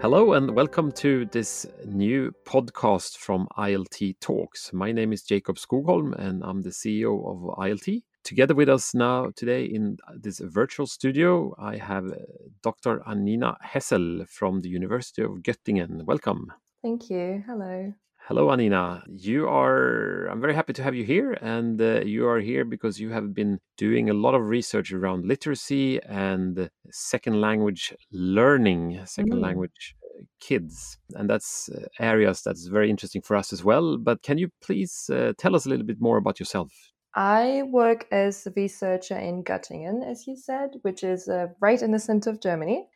Hello and welcome to this new podcast from ILT Talks. My name is Jacob Skogholm and I'm the CEO of ILT. Together with us now today in this virtual studio, I have uh, Dr. Annina Hessel from the University of Göttingen. Welcome. Thank you. Hello. Hello, Annina. You are, I'm very happy to have you here. And uh, you are here because you have been doing a lot of research around literacy and second language learning, second mm. language uh, kids. And that's uh, areas that's very interesting for us as well. But can you please uh, tell us a little bit more about yourself? I work as a researcher in Göttingen, as you said, which is uh, right in the center of Germany.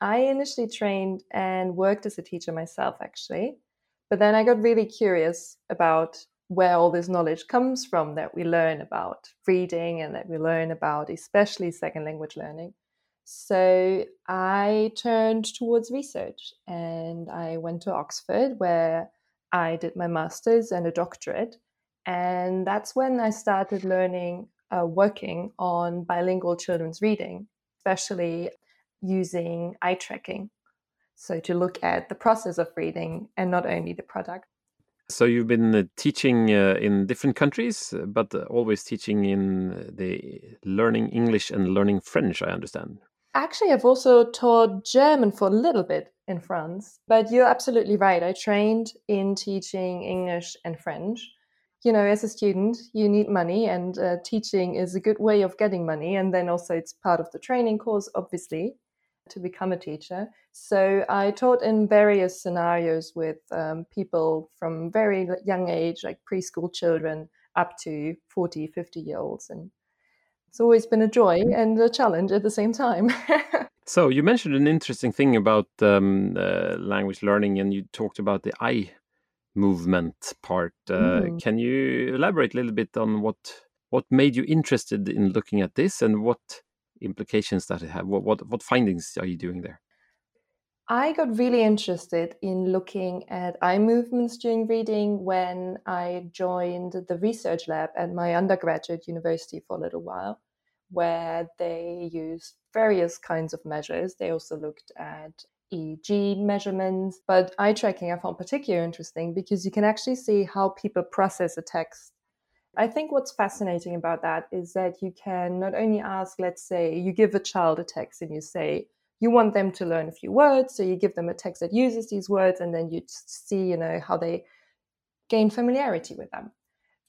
I initially trained and worked as a teacher myself, actually. But then I got really curious about where all this knowledge comes from that we learn about reading and that we learn about especially second language learning. So I turned towards research and I went to Oxford where I did my master's and a doctorate. And that's when I started learning, uh, working on bilingual children's reading, especially using eye tracking. So to look at the process of reading and not only the product. So you've been uh, teaching uh, in different countries, uh, but uh, always teaching in the learning English and learning French, I understand. Actually, I've also taught German for a little bit in France, but you're absolutely right. I trained in teaching English and French. You know, as a student, you need money, and uh, teaching is a good way of getting money. And then also, it's part of the training course, obviously to become a teacher. So I taught in various scenarios with um, people from very young age, like preschool children, up to 40, 50 year olds. And it's always been a joy and a challenge at the same time. so you mentioned an interesting thing about um, uh, language learning, and you talked about the eye movement part. Uh, mm. Can you elaborate a little bit on what what made you interested in looking at this, and what implications that it had? What, what, what findings are you doing there? I got really interested in looking at eye movements during reading when I joined the research lab at my undergraduate university for a little while, where they used various kinds of measures. They also looked at EEG measurements, but eye tracking I found particularly interesting because you can actually see how people process a text I think what's fascinating about that is that you can not only ask, let's say, you give a child a text and you say, you want them to learn a few words, so you give them a text that uses these words, and then you see, you know, how they gain familiarity with them.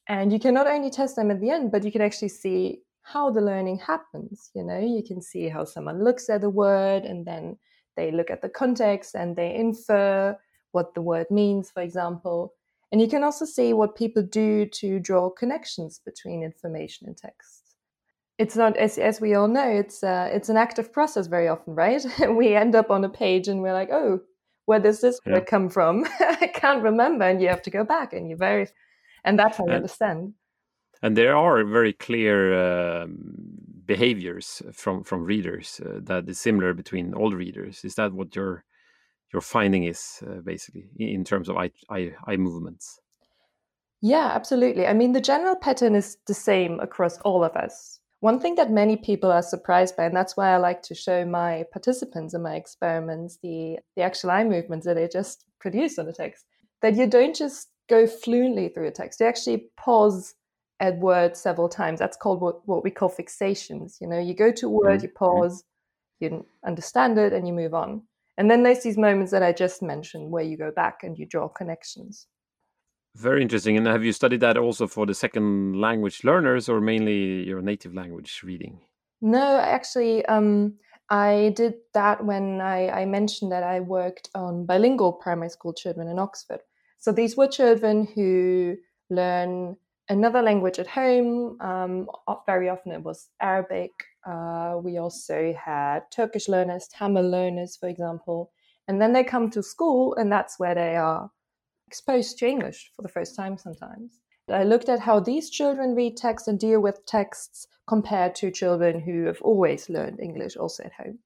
And you can not only test them at the end, but you can actually see how the learning happens. You know, you can see how someone looks at the word and then they look at the context and they infer what the word means, for example. And you can also see what people do to draw connections between information and text. It's not, as, as we all know, it's, uh, it's an active process very often, right? we end up on a page and we're like, oh, where does this yeah. come from? I can't remember. And you have to go back and you very, and that's how you understand. And there are very clear uh, behaviors from, from readers uh, that is similar between all readers. Is that what you're your finding is uh, basically in terms of eye, eye, eye movements? Yeah absolutely. I mean the general pattern is the same across all of us. One thing that many people are surprised by and that's why i like to show my participants in my experiments the the actual eye movements that they just produce on the text that you don't just go fluently through a text. You actually pause at words several times. That's called what, what we call fixations you know? You go to a word mm-hmm. you pause you understand it and you move on and then there's these moments that I just mentioned where you go back and you draw connections. Very interesting. And have you studied that also for the second language learners or mainly your native language reading? No, actually, um, I did that when I, I, mentioned that I worked on bilingual primary school children in Oxford. So these were children who learn another language at home. Um, very often it was Arabic. Uh, we also had Turkish learners, Tamil learners, for example. And then they come to school, and that's where they are exposed to English for the first time sometimes. I looked at how these children read text and deal with texts compared to children who have always learned English also at home.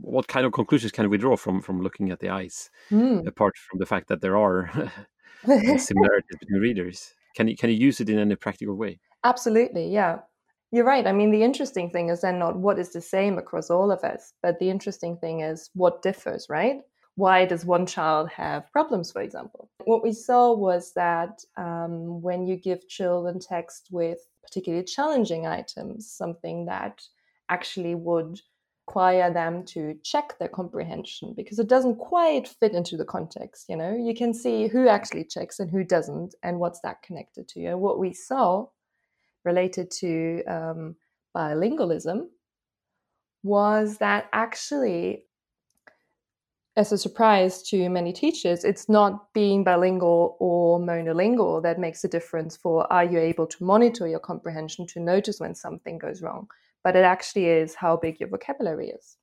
What kind of conclusions can we draw from from looking at the eyes, mm. apart from the fact that there are similarities between readers? Can you can you use it in any practical way? Absolutely, yeah. You're right. I mean, the interesting thing is then not what is the same across all of us, but the interesting thing is what differs, right? why does one child have problems, for example? What we saw was that um, when you give children text with particularly challenging items, something that actually would require them to check their comprehension because it doesn't quite fit into the context. You know, you can see who actually checks and who doesn't, and what's that connected to. And what we saw related to um, bilingualism was that actually as a surprise to many teachers, it's not being bilingual or monolingual that makes a difference for are you able to monitor your comprehension to notice when something goes wrong, but it actually is how big your vocabulary is.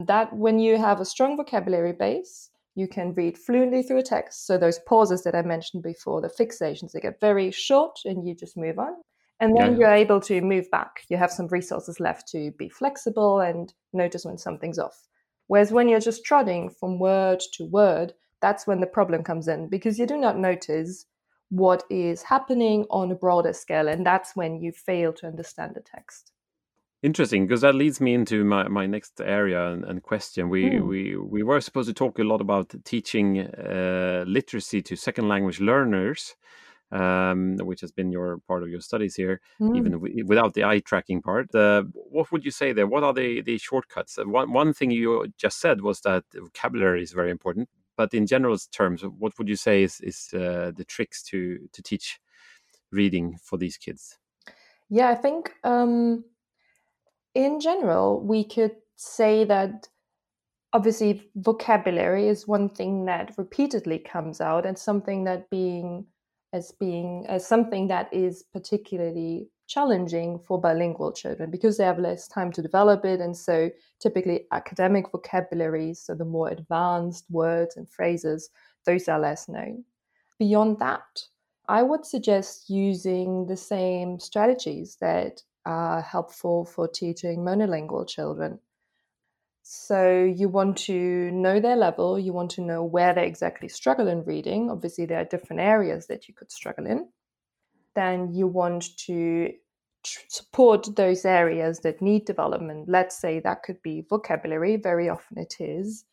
That when you have a strong vocabulary base, you can read fluently through a text. So those pauses that I mentioned before, the fixations, they get very short and you just move on. And then yeah. you're able to move back. You have some resources left to be flexible and notice when something's off. Whereas when you're just trotting from word to word, that's when the problem comes in because you do not notice what is happening on a broader scale. And that's when you fail to understand the text. Interesting, because that leads me into my, my next area and, and question. We, mm. we we were supposed to talk a lot about teaching uh, literacy to second language learners, um, which has been your part of your studies here, mm. even w- without the eye tracking part. Uh, what would you say there? What are the, the shortcuts? Uh, one, one thing you just said was that vocabulary is very important, but in general terms, what would you say is, is uh, the tricks to, to teach reading for these kids? Yeah, I think um, in general, we could say that obviously vocabulary is one thing that repeatedly comes out and something that being as being as something that is particularly challenging for bilingual children because they have less time to develop it. And so typically academic vocabularies so the more advanced words and phrases those are less known. Beyond that i would suggest using the same strategies that are helpful for teaching monolingual children so you want to know their level, you want to know where they exactly struggle in reading. Obviously, there are different areas that you could struggle in. Then you want to support those areas that need development. Let's say that could be vocabulary, very often it is.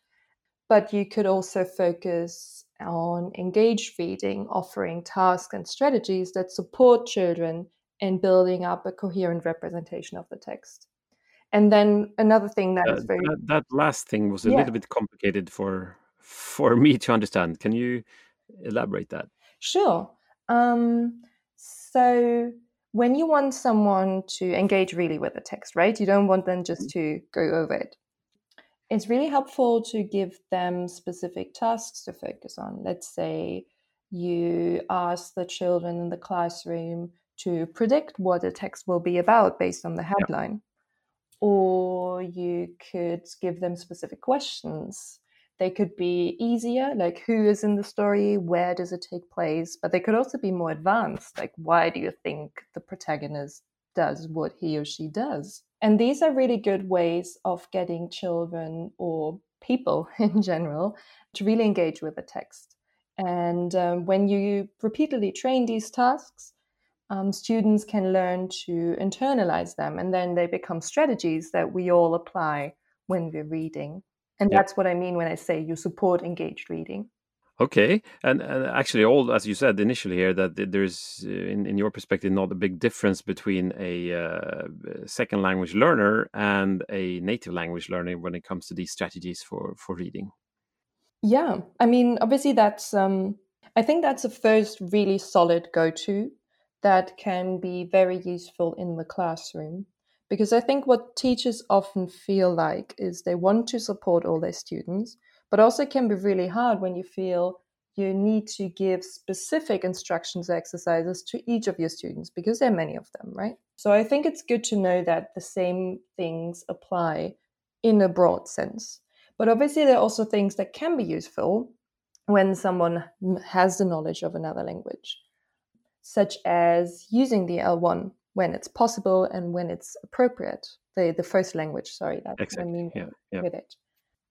But you could also focus on engaged reading, offering tasks and strategies that support children in building up a coherent representation of the text. And then another thing that uh, is very that, that, last thing was a yeah. little bit complicated for for me to understand. Can you elaborate that? Sure. Um, so when you want someone to engage really with the text, right? You don't want them just mm-hmm. to go over it. It's really helpful to give them specific tasks to focus on. Let's say you ask the children in the classroom to predict what a text will be about based on the headline or you could give them specific questions. They could be easier, like who is in the story, where does it take place, but they could also be more advanced, like why do you think the protagonist does what he or she does? And these are really good ways of getting children or people in general to really engage with the text. And um, when you repeatedly train these tasks, um, students can learn to internalize them and then they become strategies that we all apply when we're reading. And that's what I mean when I say you support engaged reading. Okay, and, and, actually, all as you said initially here, that there's, uh, in, in your perspective, not a big difference between a uh, second language learner and a native language learner when it comes to these strategies for for reading. Yeah, I mean, obviously, that's um, I think that's a first really solid go to that can be very useful in the classroom. Because I think what teachers often feel like is they want to support all their students, but also can be really hard when you feel you need to give specific instructions exercises to each of your students because there are many of them, right? So I think it's good to know that the same things apply in a broad sense. But obviously, there are also things that can be useful when someone has the knowledge of another language such as using the L1 when it's possible and when it's appropriate. The, the first language, sorry, that's exactly. what I mean yeah, yeah. with it.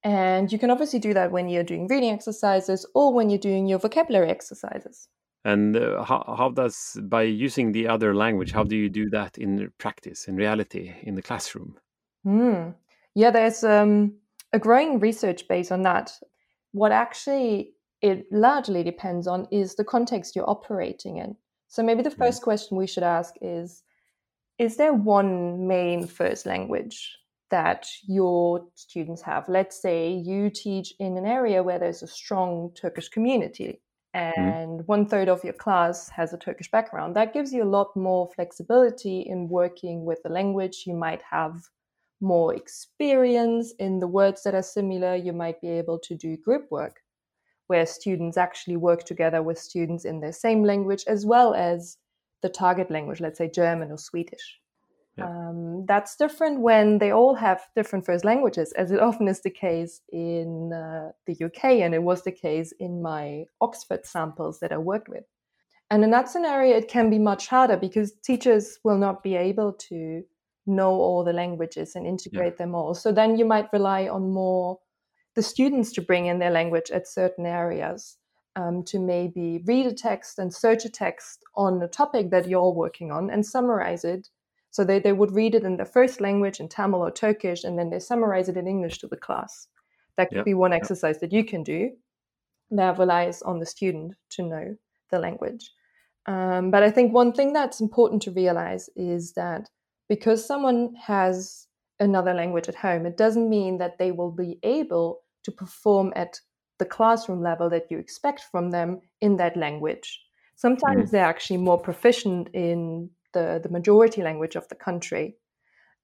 And you can obviously do that when you're doing reading exercises or when you're doing your vocabulary exercises. And uh, how, how does, by using the other language, how do you do that in practice, in reality, in the classroom? Mm. Yeah, there's um, a growing research base on that. what actually it largely depends on is the context you're operating in. So maybe the 1st mm-hmm. question we should ask is Is there one main first language that your students have? Let's say you teach in an area where there's a strong Turkish community mm-hmm. and mm. one third of your class has a Turkish background. That gives you a lot more flexibility in working with the language. You might have more experience in the words that are similar. You might be able to do group work where students actually work together with students in their same language as well as the target language, let's say German or Swedish. Yeah. Um, that's different when they all have different first languages, as it often is the case in uh, the UK, and it was the case in my Oxford samples that I worked with. And in that scenario, it can be much harder because teachers will not be able to know all the languages and integrate yeah. them all. So then you might rely on more the students to bring in their language at certain areas um, to maybe read a text and search a text on a topic that you're working on and summarize it. So they, they would read it in their first language, in Tamil or Turkish, and then they summarize it in English to the class. That could yep. be one exercise yep. that you can do. That relies on the student to know the language. Um, but I think one thing that's important to realize is that because someone has another language at home, it doesn't mean that they will be able to perform at the classroom level that you expect from them in that language. Sometimes mm. they're actually more proficient in the, the majority language of the country.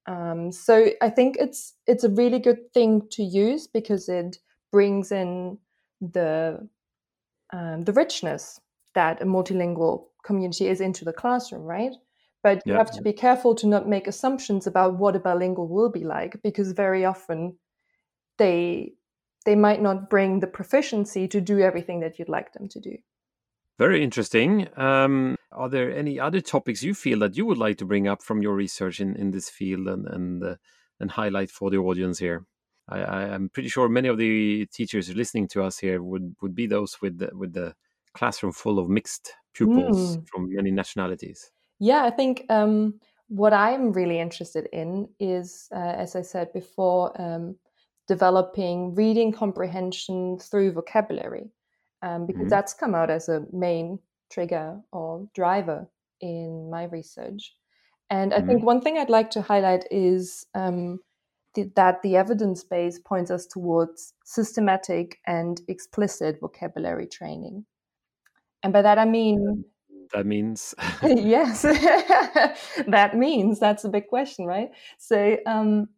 Um, so I think it's it's a really good thing to use because it brings in the um, the richness that a multilingual community is into the classroom, right? But you yeah. have to be careful to not make assumptions about what a bilingual will be like, because very often they they might not bring the proficiency to do everything that you'd like them to do. Very interesting. Um, are there any other topics you feel that you would like to bring up from your research in, in this field and and uh, and highlight for the audience here? I, I, am pretty sure many of the teachers listening to us here would, would be those with the, with the classroom full of mixed pupils mm. from many nationalities. Yeah, I think um, what I'm really interested in is, uh, as I said before, um, developing reading comprehension through vocabulary, um, because mm-hmm. that's come out as a main trigger or driver in my research. And I mm-hmm. think one thing I'd like to highlight is um, th- that the evidence base points us towards systematic and explicit vocabulary training. And by that I mean that means? yes, that means that's a big question, right? So um,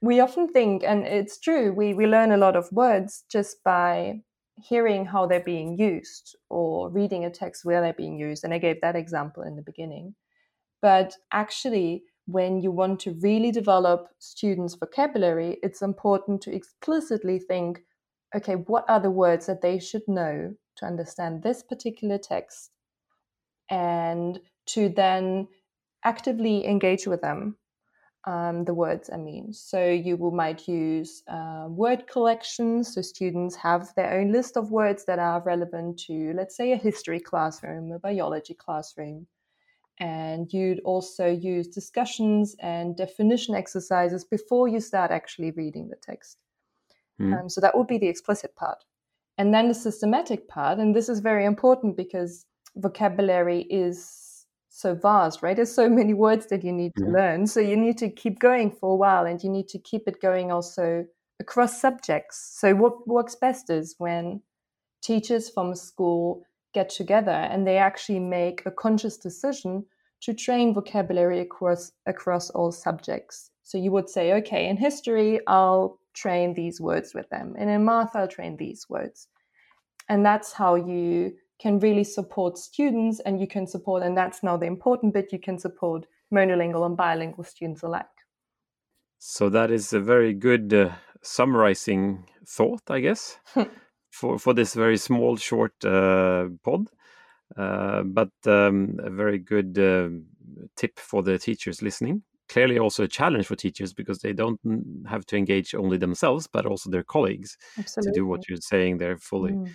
we often think, and it's true, we, we learn a lot of words just by hearing how they're being used or reading a text where they're being used. And I gave that example in the beginning. But actually, when you want to really develop students' vocabulary, it's important to explicitly think okay, what are the words that they should know to understand this particular text and to then actively engage with them um, the words I mean. So you will, might use uh, word collections. So students have their own list of words that are relevant to, let's say, a history classroom, a biology classroom. And you'd also use discussions and definition exercises before you start actually reading the text. Mm. Um, so that would be the explicit part. And then the systematic part, and this is very important because vocabulary is so vast, right? There's so many words that you need to mm-hmm. learn. So you need to keep going for a while and you need to keep it going also across subjects. So what works best is when teachers from a school get together and they actually make a conscious decision to train vocabulary across across all subjects. So you would say, okay, in history, I'll train these words with them, and in math, I'll train these words, and that's how you can really support students and you can support, and that's now the important bit, you can support monolingual and bilingual students alike. So that is a very good uh, summarizing thought, I guess, for, for this very small, short uh, pod. Uh, but um, a very good uh, tip for the teachers listening. Clearly, also a challenge for teachers because they don't have to engage only themselves, but also their colleagues Absolutely. to do what you're saying there fully. Mm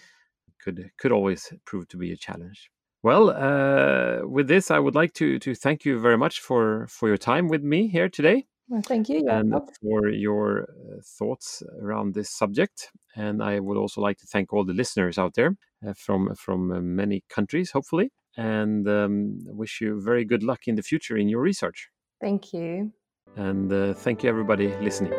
could could always prove to be a challenge. Well, uh, with this, I would like to to thank you very much for for your time with me here today. Well, thank you, and for your uh, thoughts around this subject. And I would also like to thank all the listeners out there uh, from from uh, many countries, hopefully, and um, wish you very good luck in the future in your research. Thank you. And uh, thank you, everybody listening.